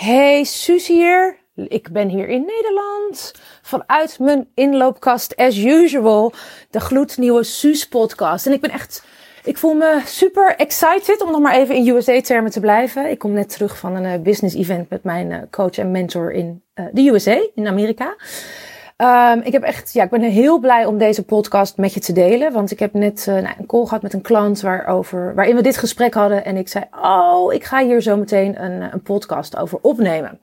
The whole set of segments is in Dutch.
Hey, Suus hier. Ik ben hier in Nederland. Vanuit mijn inloopkast, as usual, de gloednieuwe Suus podcast. En ik ben echt, ik voel me super excited om nog maar even in USA-termen te blijven. Ik kom net terug van een uh, business event met mijn uh, coach en mentor in uh, de USA, in Amerika. Um, ik heb echt, ja, ik ben heel blij om deze podcast met je te delen. Want ik heb net uh, nou, een call gehad met een klant waarover, waarin we dit gesprek hadden. En ik zei, oh, ik ga hier zo meteen een, een podcast over opnemen.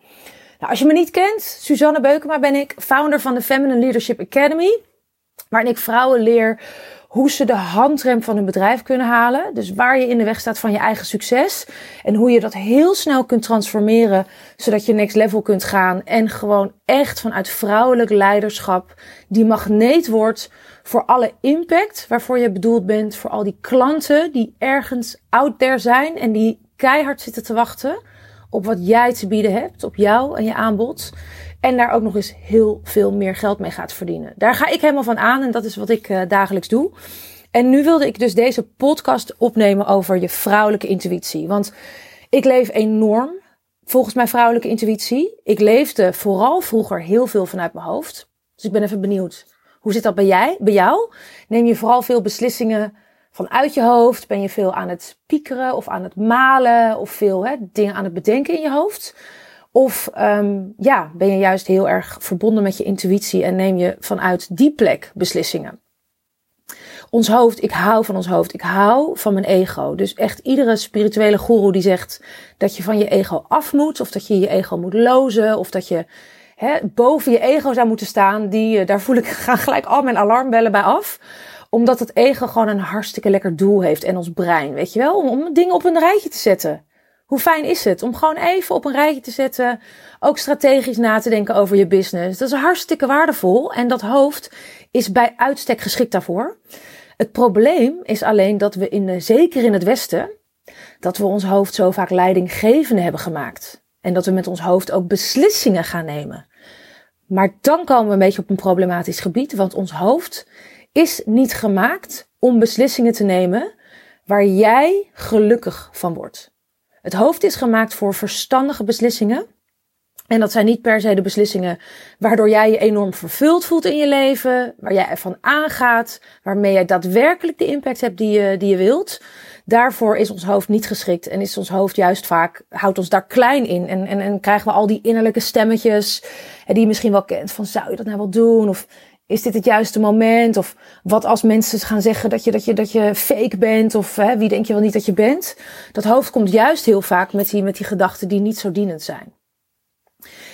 Nou, als je me niet kent, Suzanne Beukema ben ik, founder van de Feminine Leadership Academy. Waarin ik vrouwen leer hoe ze de handrem van hun bedrijf kunnen halen. Dus waar je in de weg staat van je eigen succes. En hoe je dat heel snel kunt transformeren, zodat je next level kunt gaan. En gewoon echt vanuit vrouwelijk leiderschap die magneet wordt voor alle impact waarvoor je bedoeld bent. Voor al die klanten die ergens out there zijn en die keihard zitten te wachten op wat jij te bieden hebt, op jou en je aanbod. En daar ook nog eens heel veel meer geld mee gaat verdienen. Daar ga ik helemaal van aan en dat is wat ik uh, dagelijks doe. En nu wilde ik dus deze podcast opnemen over je vrouwelijke intuïtie. Want ik leef enorm volgens mijn vrouwelijke intuïtie. Ik leefde vooral vroeger heel veel vanuit mijn hoofd. Dus ik ben even benieuwd. Hoe zit dat bij, jij, bij jou? Neem je vooral veel beslissingen vanuit je hoofd? Ben je veel aan het piekeren of aan het malen of veel hè, dingen aan het bedenken in je hoofd? Of um, ja, ben je juist heel erg verbonden met je intuïtie en neem je vanuit die plek beslissingen? Ons hoofd, ik hou van ons hoofd, ik hou van mijn ego. Dus echt iedere spirituele guru die zegt dat je van je ego af moet, of dat je je ego moet lozen, of dat je hè, boven je ego zou moeten staan, die, daar voel ik gaan gelijk al mijn alarmbellen bij af omdat het ego gewoon een hartstikke lekker doel heeft en ons brein, weet je wel? Om dingen op een rijtje te zetten. Hoe fijn is het om gewoon even op een rijtje te zetten, ook strategisch na te denken over je business. Dat is hartstikke waardevol en dat hoofd is bij uitstek geschikt daarvoor. Het probleem is alleen dat we in, zeker in het Westen, dat we ons hoofd zo vaak leidinggevende hebben gemaakt. En dat we met ons hoofd ook beslissingen gaan nemen. Maar dan komen we een beetje op een problematisch gebied, want ons hoofd is niet gemaakt om beslissingen te nemen waar jij gelukkig van wordt. Het hoofd is gemaakt voor verstandige beslissingen. En dat zijn niet per se de beslissingen waardoor jij je enorm vervuld voelt in je leven, waar jij ervan aangaat, waarmee jij daadwerkelijk de impact hebt die je, die je wilt. Daarvoor is ons hoofd niet geschikt en is ons hoofd juist vaak, houdt ons daar klein in. En, en, en krijgen we al die innerlijke stemmetjes die je misschien wel kent van zou je dat nou wel doen? Of is dit het juiste moment? Of wat als mensen gaan zeggen dat je, dat je, dat je fake bent? Of hè, wie denk je wel niet dat je bent? Dat hoofd komt juist heel vaak met die, met die gedachten die niet zo dienend zijn.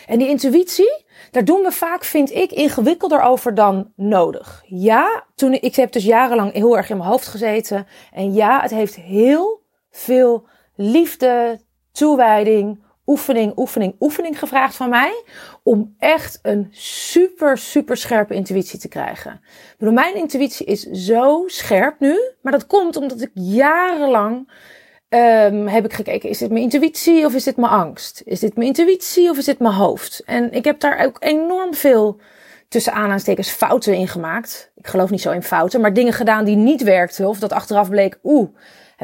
En die intuïtie, daar doen we vaak, vind ik, ingewikkelder over dan nodig. Ja, toen, ik heb dus jarenlang heel erg in mijn hoofd gezeten. En ja, het heeft heel veel liefde, toewijding, oefening, oefening, oefening gevraagd van mij. Om echt een super, super scherpe intuïtie te krijgen. Mijn intuïtie is zo scherp nu. Maar dat komt omdat ik jarenlang um, heb ik gekeken. Is dit mijn intuïtie of is dit mijn angst? Is dit mijn intuïtie of is dit mijn hoofd? En ik heb daar ook enorm veel tussen aanhalingstekens fouten in gemaakt. Ik geloof niet zo in fouten, maar dingen gedaan die niet werkten. Of dat achteraf bleek, oeh,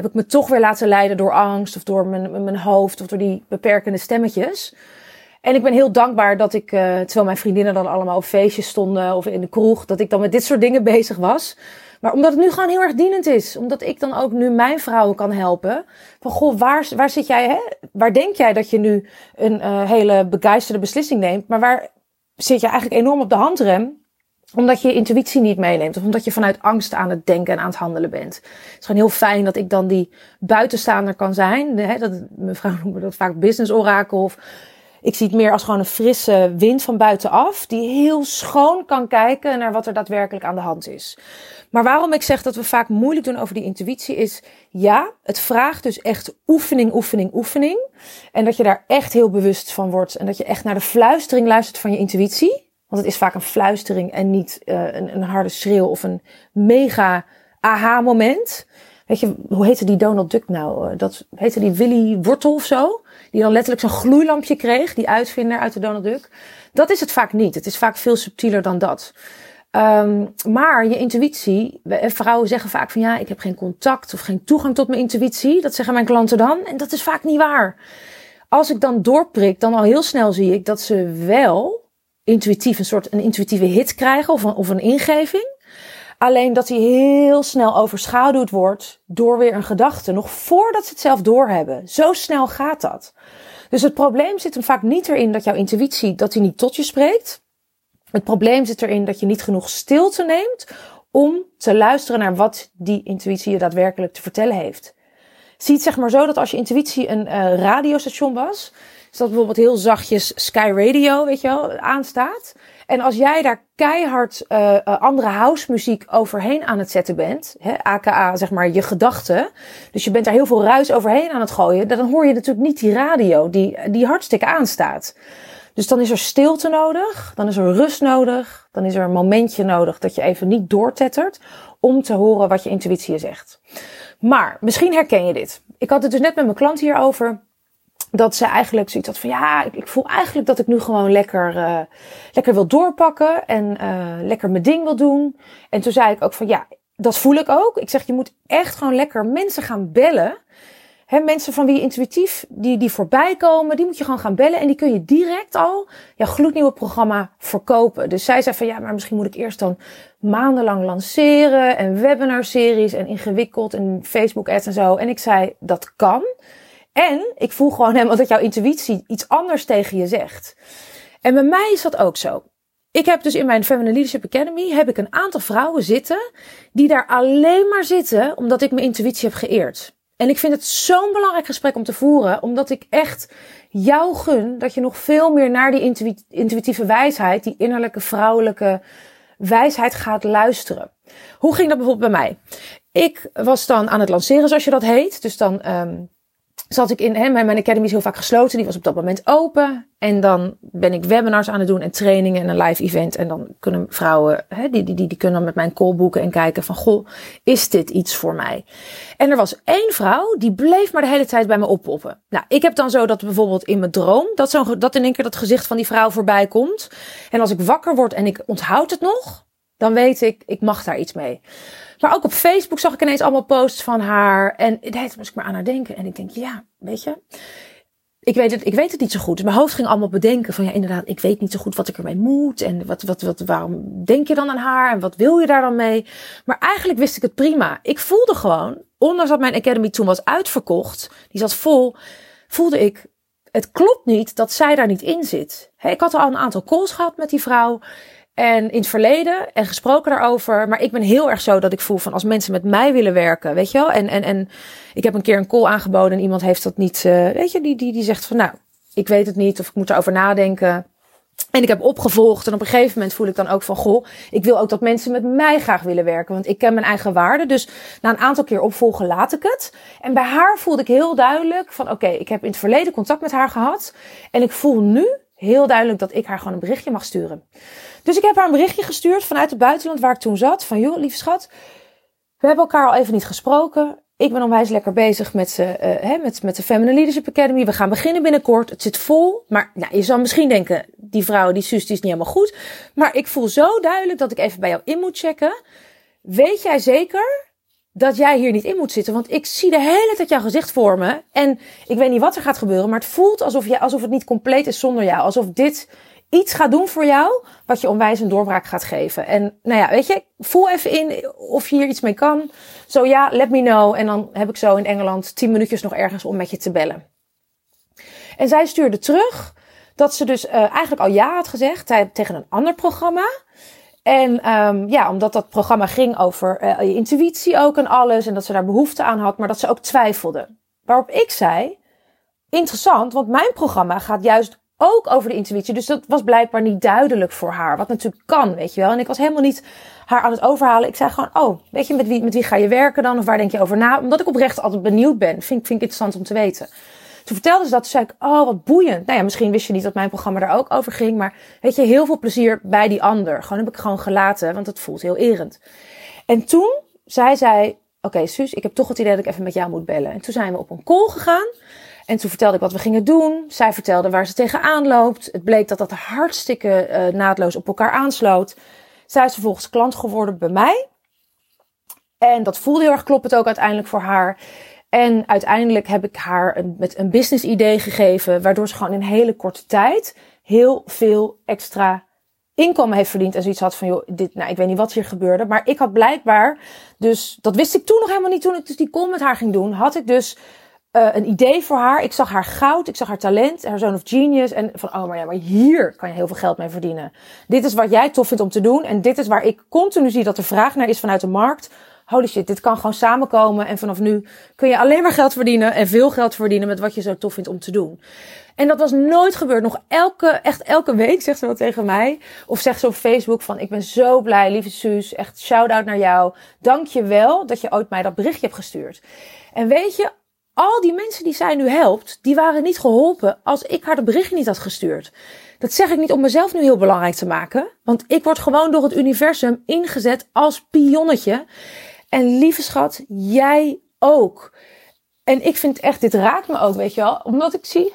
heb ik me toch weer laten leiden door angst of door mijn, mijn hoofd of door die beperkende stemmetjes. En ik ben heel dankbaar dat ik, uh, terwijl mijn vriendinnen dan allemaal op feestjes stonden of in de kroeg, dat ik dan met dit soort dingen bezig was. Maar omdat het nu gewoon heel erg dienend is. Omdat ik dan ook nu mijn vrouwen kan helpen. Van goh, waar, waar zit jij, hè? Waar denk jij dat je nu een uh, hele begeisterde beslissing neemt? Maar waar zit je eigenlijk enorm op de handrem? Omdat je je intuïtie niet meeneemt. Of omdat je vanuit angst aan het denken en aan het handelen bent. Het is gewoon heel fijn dat ik dan die buitenstaander kan zijn. Hè, dat, mevrouw noemt dat vaak business orakel. Of ik zie het meer als gewoon een frisse wind van buitenaf. Die heel schoon kan kijken naar wat er daadwerkelijk aan de hand is. Maar waarom ik zeg dat we vaak moeilijk doen over die intuïtie is. Ja, het vraagt dus echt oefening, oefening, oefening. En dat je daar echt heel bewust van wordt. En dat je echt naar de fluistering luistert van je intuïtie. Want het is vaak een fluistering en niet uh, een, een, harde schreeuw of een mega aha-moment. Weet je, hoe heette die Donald Duck nou? Uh, dat heette die Willy Wortel of zo? Die dan letterlijk zo'n gloeilampje kreeg, die uitvinder uit de Donald Duck. Dat is het vaak niet. Het is vaak veel subtieler dan dat. Um, maar je intuïtie, vrouwen zeggen vaak van ja, ik heb geen contact of geen toegang tot mijn intuïtie. Dat zeggen mijn klanten dan. En dat is vaak niet waar. als ik dan doorprik, dan al heel snel zie ik dat ze wel intuïtief een soort een intuïtieve hit krijgen of een, of een ingeving. Alleen dat die heel snel overschaduwd wordt door weer een gedachte, nog voordat ze het zelf doorhebben. Zo snel gaat dat. Dus het probleem zit hem vaak niet erin dat jouw intuïtie, dat die niet tot je spreekt. Het probleem zit erin dat je niet genoeg stilte neemt om te luisteren naar wat die intuïtie je daadwerkelijk te vertellen heeft. Zie het zeg maar zo dat als je intuïtie een uh, radiostation was, is dat bijvoorbeeld heel zachtjes Sky Radio, weet je wel, aanstaat. En als jij daar keihard uh, andere house muziek overheen aan het zetten bent, hè, aka zeg maar je gedachten, dus je bent daar heel veel ruis overheen aan het gooien, dan hoor je natuurlijk niet die radio die, die hartstikke aanstaat. Dus dan is er stilte nodig, dan is er rust nodig, dan is er een momentje nodig dat je even niet doortettert om te horen wat je intuïtie zegt. Maar misschien herken je dit. Ik had het dus net met mijn klant hierover dat ze eigenlijk zoiets had van ja, ik, voel eigenlijk dat ik nu gewoon lekker, uh, lekker wil doorpakken en uh, lekker mijn ding wil doen. En toen zei ik ook van ja, dat voel ik ook. Ik zeg, je moet echt gewoon lekker mensen gaan bellen. He, mensen van wie je intuïtief, die, die voorbij komen, die moet je gewoon gaan bellen. En die kun je direct al jouw gloednieuwe programma verkopen. Dus zij zei van ja, maar misschien moet ik eerst dan maandenlang lanceren. En webinarseries en ingewikkeld en Facebook ads en zo. En ik zei, dat kan. En ik voel gewoon helemaal dat jouw intuïtie iets anders tegen je zegt. En bij mij is dat ook zo. Ik heb dus in mijn Feminine Leadership Academy heb ik een aantal vrouwen zitten die daar alleen maar zitten omdat ik mijn intuïtie heb geëerd. En ik vind het zo'n belangrijk gesprek om te voeren, omdat ik echt jou gun dat je nog veel meer naar die intuïtieve wijsheid, die innerlijke vrouwelijke wijsheid gaat luisteren. Hoe ging dat bijvoorbeeld bij mij? Ik was dan aan het lanceren, zoals je dat heet. Dus dan um, zat ik in, hè, mijn academy is heel vaak gesloten, die was op dat moment open. En dan ben ik webinars aan het doen en trainingen en een live event. En dan kunnen vrouwen, hè, die, die, die, kunnen dan met mijn call boeken en kijken van, goh, is dit iets voor mij? En er was één vrouw, die bleef maar de hele tijd bij me oppoppen. Nou, ik heb dan zo dat bijvoorbeeld in mijn droom, dat, zo, dat in één keer dat gezicht van die vrouw voorbij komt. En als ik wakker word en ik onthoud het nog, dan weet ik, ik mag daar iets mee. Maar ook op Facebook zag ik ineens allemaal posts van haar. En daar moest ik maar aan haar denken. En ik denk, ja, weet je. Ik weet, het, ik weet het niet zo goed. Dus mijn hoofd ging allemaal bedenken van ja, inderdaad, ik weet niet zo goed wat ik ermee moet. En wat, wat, wat, waarom denk je dan aan haar? En wat wil je daar dan mee? Maar eigenlijk wist ik het prima. Ik voelde gewoon, ondanks dat mijn academy toen was uitverkocht, die zat vol, voelde ik, het klopt niet dat zij daar niet in zit. ik had al een aantal calls gehad met die vrouw. En in het verleden en gesproken daarover. Maar ik ben heel erg zo dat ik voel van als mensen met mij willen werken, weet je wel. En, en, en ik heb een keer een call aangeboden en iemand heeft dat niet, uh, weet je, die, die, die zegt van nou, ik weet het niet of ik moet erover nadenken. En ik heb opgevolgd en op een gegeven moment voel ik dan ook van, goh, ik wil ook dat mensen met mij graag willen werken, want ik ken mijn eigen waarde. Dus na een aantal keer opvolgen laat ik het. En bij haar voelde ik heel duidelijk van, oké, ik heb in het verleden contact met haar gehad en ik voel nu heel duidelijk dat ik haar gewoon een berichtje mag sturen. Dus ik heb haar een berichtje gestuurd vanuit het buitenland waar ik toen zat. Van joh, lieve schat, we hebben elkaar al even niet gesproken. Ik ben onwijs lekker bezig met, uh, met, met de Feminine Leadership Academy. We gaan beginnen binnenkort. Het zit vol. Maar nou, je zal misschien denken, die vrouw, die zus, die is niet helemaal goed. Maar ik voel zo duidelijk dat ik even bij jou in moet checken. Weet jij zeker dat jij hier niet in moet zitten. Want ik zie de hele tijd jouw gezicht voor me. En ik weet niet wat er gaat gebeuren. Maar het voelt alsof, je, alsof het niet compleet is zonder jou. Alsof dit iets gaat doen voor jou. Wat je onwijs een doorbraak gaat geven. En nou ja, weet je, voel even in of je hier iets mee kan. Zo ja, let me know. En dan heb ik zo in Engeland tien minuutjes nog ergens om met je te bellen. En zij stuurde terug dat ze dus uh, eigenlijk al ja had gezegd tegen een ander programma. En um, ja, omdat dat programma ging over uh, je intuïtie ook en alles. En dat ze daar behoefte aan had, maar dat ze ook twijfelde. Waarop ik zei, interessant, want mijn programma gaat juist ook over de intuïtie. Dus dat was blijkbaar niet duidelijk voor haar. Wat natuurlijk kan, weet je wel. En ik was helemaal niet haar aan het overhalen. Ik zei gewoon, oh, weet je, met wie, met wie ga je werken dan? Of waar denk je over na? Omdat ik oprecht altijd benieuwd ben. Vind, vind ik interessant om te weten. Toen vertelde ze dat, toen zei ik, oh, wat boeiend. Nou ja, misschien wist je niet dat mijn programma daar ook over ging. Maar weet je, heel veel plezier bij die ander. Gewoon heb ik gewoon gelaten, want het voelt heel erend. En toen zei zij, oké, Suus, ik heb toch het idee dat ik even met jou moet bellen. En toen zijn we op een call gegaan. En toen vertelde ik wat we gingen doen. Zij vertelde waar ze tegenaan loopt. Het bleek dat dat hartstikke uh, naadloos op elkaar aansloot. Zij is vervolgens klant geworden bij mij. En dat voelde heel erg kloppend ook uiteindelijk voor haar. En uiteindelijk heb ik haar een, met een business idee gegeven, waardoor ze gewoon in hele korte tijd heel veel extra inkomen heeft verdiend en zoiets had van, joh, dit, nou, ik weet niet wat hier gebeurde, maar ik had blijkbaar, dus dat wist ik toen nog helemaal niet toen ik dus die call met haar ging doen, had ik dus uh, een idee voor haar. Ik zag haar goud, ik zag haar talent, haar zoon of genius. En van, oh maar ja, maar hier kan je heel veel geld mee verdienen. Dit is wat jij tof vindt om te doen. En dit is waar ik continu zie dat er vraag naar is vanuit de markt. Holy shit, dit kan gewoon samenkomen. En vanaf nu kun je alleen maar geld verdienen en veel geld verdienen met wat je zo tof vindt om te doen. En dat was nooit gebeurd. Nog elke, echt elke week zegt ze wel tegen mij. Of zegt ze op Facebook van, ik ben zo blij, lieve Suus. Echt shout-out naar jou. Dank je wel dat je ooit mij dat berichtje hebt gestuurd. En weet je, al die mensen die zij nu helpt, die waren niet geholpen als ik haar de berichtje niet had gestuurd. Dat zeg ik niet om mezelf nu heel belangrijk te maken, want ik word gewoon door het universum ingezet als pionnetje. En lieve schat, jij ook. En ik vind echt, dit raakt me ook, weet je wel, omdat ik zie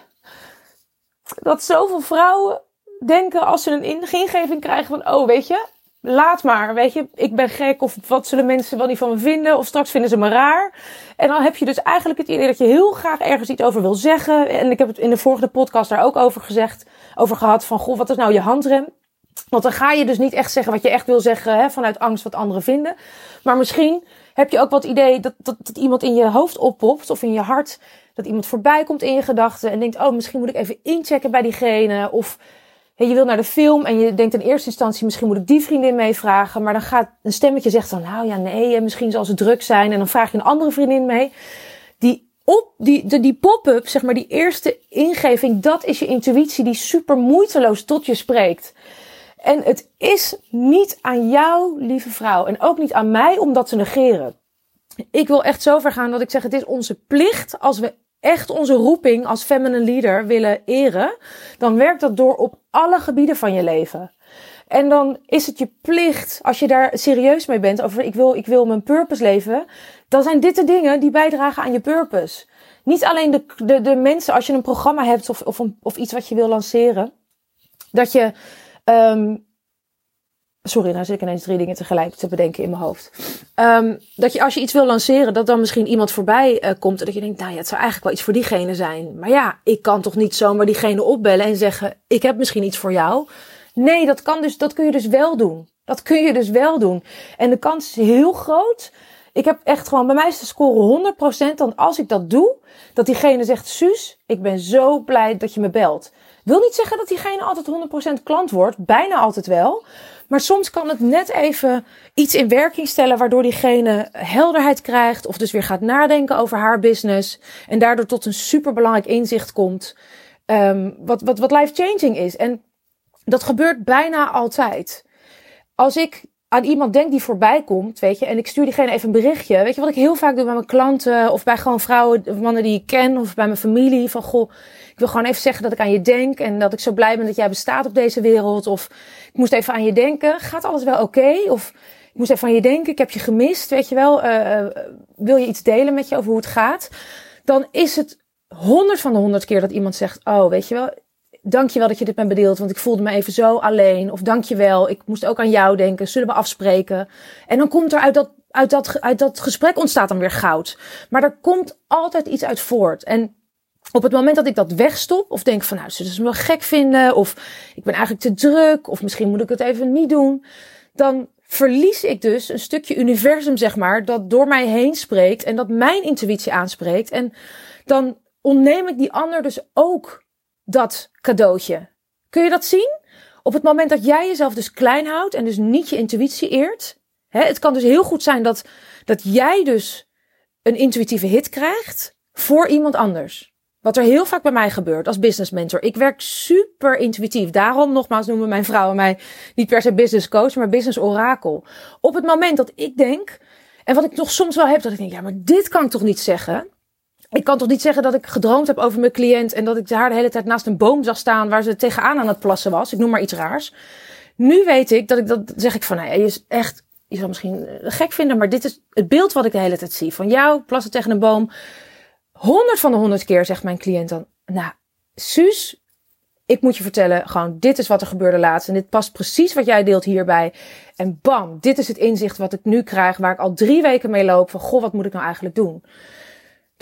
dat zoveel vrouwen denken als ze een ingeving krijgen van, oh, weet je, laat maar, weet je, ik ben gek of wat zullen mensen wel niet van me vinden of straks vinden ze me raar. En dan heb je dus eigenlijk het idee dat je heel graag ergens iets over wil zeggen. En ik heb het in de vorige podcast daar ook over gezegd, over gehad van, goh, wat is nou je handrem? Want dan ga je dus niet echt zeggen wat je echt wil zeggen hè, vanuit angst wat anderen vinden. Maar misschien heb je ook wat idee dat, dat, dat iemand in je hoofd oppopt of in je hart. Dat iemand voorbij komt in je gedachten en denkt, oh, misschien moet ik even inchecken bij diegene. Of je wil naar de film en je denkt in eerste instantie, misschien moet ik die vriendin meevragen. Maar dan gaat een stemmetje zegt dan, nou ja, nee, misschien zal ze druk zijn. En dan vraag je een andere vriendin mee. Die op, die, de, die pop-up, zeg maar, die eerste ingeving, dat is je intuïtie die super moeiteloos tot je spreekt. En het is niet aan jou, lieve vrouw, en ook niet aan mij om dat te negeren. Ik wil echt zo ver gaan dat ik zeg, het is onze plicht als we echt onze roeping als feminine leader willen eren, dan werkt dat door op alle gebieden van je leven. En dan is het je plicht, als je daar serieus mee bent, over ik wil, ik wil mijn purpose leven, dan zijn dit de dingen die bijdragen aan je purpose. Niet alleen de, de, de mensen, als je een programma hebt of, of, of iets wat je wil lanceren, dat je um, Sorry, nou zit ik ineens drie dingen tegelijk te bedenken in mijn hoofd. Um, dat je als je iets wil lanceren, dat dan misschien iemand voorbij uh, komt. En dat je denkt, nou ja, het zou eigenlijk wel iets voor diegene zijn. Maar ja, ik kan toch niet zomaar diegene opbellen en zeggen, ik heb misschien iets voor jou. Nee, dat kan dus, dat kun je dus wel doen. Dat kun je dus wel doen. En de kans is heel groot. Ik heb echt gewoon, bij mij is de score 100%. Dan als ik dat doe, dat diegene zegt, Suus, ik ben zo blij dat je me belt. Wil niet zeggen dat diegene altijd 100% klant wordt. Bijna altijd wel. Maar soms kan het net even iets in werking stellen waardoor diegene helderheid krijgt of dus weer gaat nadenken over haar business en daardoor tot een superbelangrijk inzicht komt um, wat, wat, wat life-changing is. En dat gebeurt bijna altijd. Als ik aan iemand denk die voorbij komt, weet je, en ik stuur diegene even een berichtje. Weet je wat ik heel vaak doe bij mijn klanten of bij gewoon vrouwen mannen die ik ken of bij mijn familie van goh, ik wil gewoon even zeggen dat ik aan je denk en dat ik zo blij ben dat jij bestaat op deze wereld of ik moest even aan je denken. Gaat alles wel oké? Of ik moest even aan je denken, ik heb je gemist, weet je wel. Uh, wil je iets delen met je over hoe het gaat? Dan is het honderd van de honderd keer dat iemand zegt, oh, weet je wel, dank je wel dat je dit bent bedeeld, want ik voelde me even zo alleen. Of dank je wel, ik moest ook aan jou denken, zullen we afspreken? En dan komt er uit dat, uit dat, uit dat gesprek ontstaat dan weer goud. Maar er komt altijd iets uit voort. En op het moment dat ik dat wegstop, of denk van nou, ze dus me gek vinden, of ik ben eigenlijk te druk, of misschien moet ik het even niet doen, dan verlies ik dus een stukje universum, zeg maar, dat door mij heen spreekt en dat mijn intuïtie aanspreekt. En dan ontneem ik die ander dus ook dat cadeautje. Kun je dat zien? Op het moment dat jij jezelf dus klein houdt en dus niet je intuïtie eert. Hè, het kan dus heel goed zijn dat, dat jij dus een intuïtieve hit krijgt voor iemand anders. Wat er heel vaak bij mij gebeurt als business mentor. Ik werk super intuïtief. Daarom nogmaals noemen mijn vrouwen mij niet per se business coach, maar business orakel. Op het moment dat ik denk, en wat ik nog soms wel heb, dat ik denk, ja, maar dit kan ik toch niet zeggen? Ik kan toch niet zeggen dat ik gedroomd heb over mijn cliënt en dat ik haar de hele tijd naast een boom zag staan waar ze tegenaan aan het plassen was. Ik noem maar iets raars. Nu weet ik dat ik dat zeg ik van, nou, je is echt, je zal misschien gek vinden, maar dit is het beeld wat ik de hele tijd zie. Van jou plassen tegen een boom honderd van de honderd keer zegt mijn cliënt dan, nou, Suus, ik moet je vertellen, gewoon, dit is wat er gebeurde laatst. En dit past precies wat jij deelt hierbij. En bam, dit is het inzicht wat ik nu krijg, waar ik al drie weken mee loop. Van, goh, wat moet ik nou eigenlijk doen?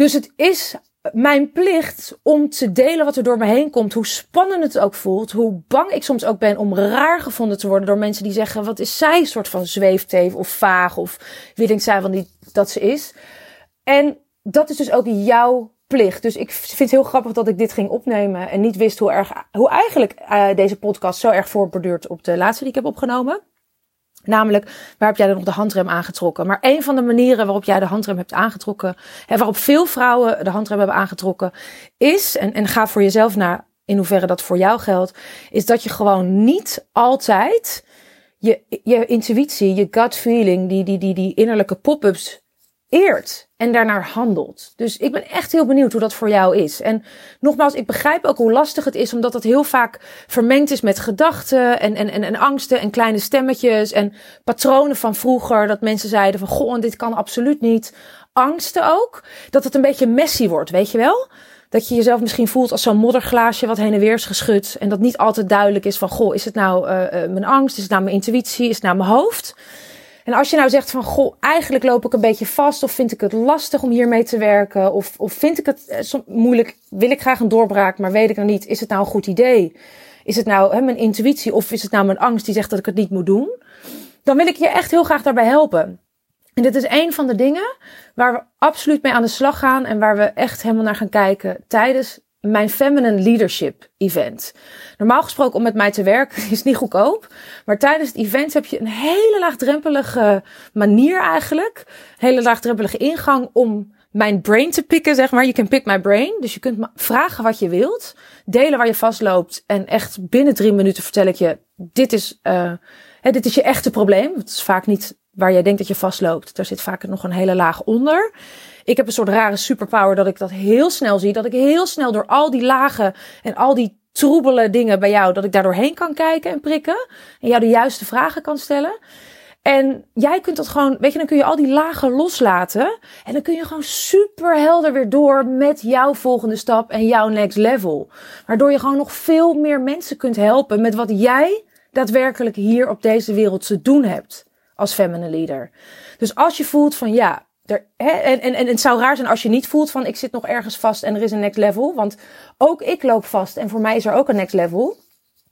Dus het is mijn plicht om te delen wat er door me heen komt. Hoe spannend het ook voelt. Hoe bang ik soms ook ben om raar gevonden te worden door mensen die zeggen: wat is zij? Een soort van zweefteef of vaag. Of wie denkt zij wel niet dat ze is? En dat is dus ook jouw plicht. Dus ik vind het heel grappig dat ik dit ging opnemen en niet wist hoe erg, hoe eigenlijk uh, deze podcast zo erg voorborduurt op de laatste die ik heb opgenomen. Namelijk, waar heb jij dan nog de handrem aangetrokken? Maar een van de manieren waarop jij de handrem hebt aangetrokken, en waarop veel vrouwen de handrem hebben aangetrokken, is, en, en ga voor jezelf naar in hoeverre dat voor jou geldt, is dat je gewoon niet altijd je, je intuïtie, je gut feeling, die, die, die, die innerlijke pop-ups eert en daarnaar handelt. Dus ik ben echt heel benieuwd hoe dat voor jou is. En nogmaals, ik begrijp ook hoe lastig het is, omdat dat heel vaak vermengd is met gedachten en, en, en, en angsten en kleine stemmetjes en patronen van vroeger. Dat mensen zeiden van, goh, dit kan absoluut niet. Angsten ook. Dat het een beetje messy wordt, weet je wel? Dat je jezelf misschien voelt als zo'n modderglaasje wat heen en weer is geschud. En dat niet altijd duidelijk is van, goh, is het nou uh, uh, mijn angst? Is het nou mijn intuïtie? Is het nou mijn hoofd? En als je nou zegt van, goh, eigenlijk loop ik een beetje vast, of vind ik het lastig om hiermee te werken, of, of vind ik het eh, moeilijk, wil ik graag een doorbraak, maar weet ik nog niet, is het nou een goed idee? Is het nou hè, mijn intuïtie, of is het nou mijn angst die zegt dat ik het niet moet doen? Dan wil ik je echt heel graag daarbij helpen. En dit is een van de dingen waar we absoluut mee aan de slag gaan en waar we echt helemaal naar gaan kijken tijdens mijn Feminine Leadership Event. Normaal gesproken om met mij te werken is niet goedkoop. Maar tijdens het event heb je een hele laagdrempelige manier eigenlijk. Een hele laagdrempelige ingang om mijn brain te pikken, zeg maar. Je can pick my brain. Dus je kunt vragen wat je wilt. Delen waar je vastloopt. En echt binnen drie minuten vertel ik je, dit is, uh, hè, dit is je echte probleem. Het is vaak niet waar jij denkt dat je vastloopt. Daar zit vaak nog een hele laag onder. Ik heb een soort rare superpower dat ik dat heel snel zie. Dat ik heel snel door al die lagen en al die troebele dingen bij jou, dat ik daar doorheen kan kijken en prikken. En jou de juiste vragen kan stellen. En jij kunt dat gewoon, weet je, dan kun je al die lagen loslaten. En dan kun je gewoon super helder weer door met jouw volgende stap en jouw next level. Waardoor je gewoon nog veel meer mensen kunt helpen met wat jij daadwerkelijk hier op deze wereld te doen hebt als feminine leader. Dus als je voelt van ja, er, en, en, en het zou raar zijn als je niet voelt van ik zit nog ergens vast en er is een next level. Want ook ik loop vast en voor mij is er ook een next level.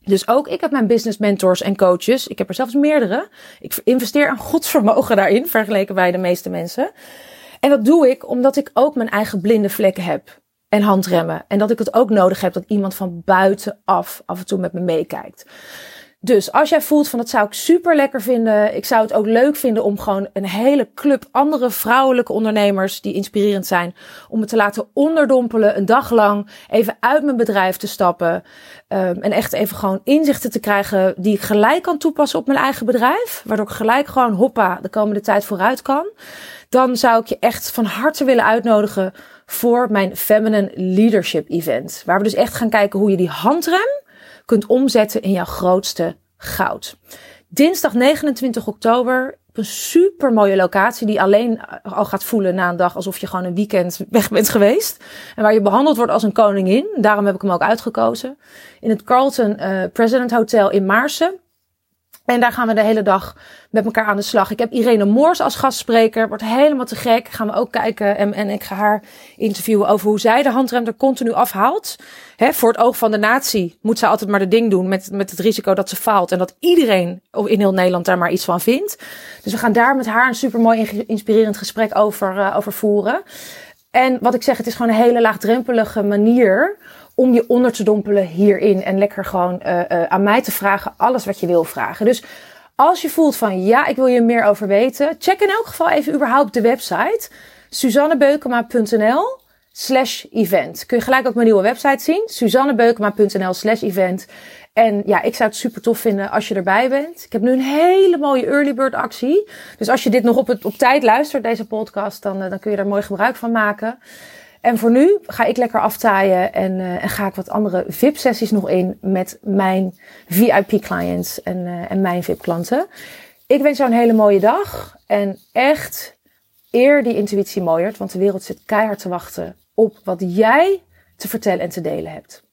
Dus ook ik heb mijn business mentors en coaches. Ik heb er zelfs meerdere. Ik investeer een godsvermogen daarin, vergeleken bij de meeste mensen. En dat doe ik omdat ik ook mijn eigen blinde vlekken heb. En handremmen. En dat ik het ook nodig heb dat iemand van buitenaf af en toe met me meekijkt. Dus als jij voelt van dat zou ik super lekker vinden. Ik zou het ook leuk vinden om gewoon een hele club andere vrouwelijke ondernemers die inspirerend zijn. Om me te laten onderdompelen een dag lang. Even uit mijn bedrijf te stappen. Um, en echt even gewoon inzichten te krijgen die ik gelijk kan toepassen op mijn eigen bedrijf. Waardoor ik gelijk gewoon hoppa de komende tijd vooruit kan. Dan zou ik je echt van harte willen uitnodigen voor mijn Feminine Leadership Event. Waar we dus echt gaan kijken hoe je die handrem kunt omzetten in jouw grootste goud. Dinsdag 29 oktober op een super mooie locatie die alleen al gaat voelen na een dag alsof je gewoon een weekend weg bent geweest. En waar je behandeld wordt als een koningin. Daarom heb ik hem ook uitgekozen. In het Carlton uh, President Hotel in Maarsen. En daar gaan we de hele dag met elkaar aan de slag. Ik heb Irene Moors als gastspreker. Wordt helemaal te gek. Gaan we ook kijken. En, en ik ga haar interviewen over hoe zij de handrem er continu afhaalt. He, voor het oog van de natie moet zij altijd maar de ding doen. Met, met het risico dat ze faalt. En dat iedereen in heel Nederland daar maar iets van vindt. Dus we gaan daar met haar een supermooi inspirerend gesprek over, uh, over voeren. En wat ik zeg, het is gewoon een hele laagdrempelige manier om je onder te dompelen hierin. En lekker gewoon uh, aan mij te vragen alles wat je wil vragen. Dus als je voelt van ja, ik wil je meer over weten. Check in elk geval even überhaupt de website. suzannebeukema.nl slash event. Kun je gelijk ook mijn nieuwe website zien. suzannebeukema.nl slash event. En ja, ik zou het super tof vinden als je erbij bent. Ik heb nu een hele mooie early bird actie. Dus als je dit nog op, het, op tijd luistert, deze podcast, dan, dan kun je er mooi gebruik van maken. En voor nu ga ik lekker aftaaien en, uh, en ga ik wat andere VIP-sessies nog in met mijn VIP-clients en, uh, en mijn VIP-klanten. Ik wens jou een hele mooie dag en echt eer die intuïtie mooiert, want de wereld zit keihard te wachten op wat jij te vertellen en te delen hebt.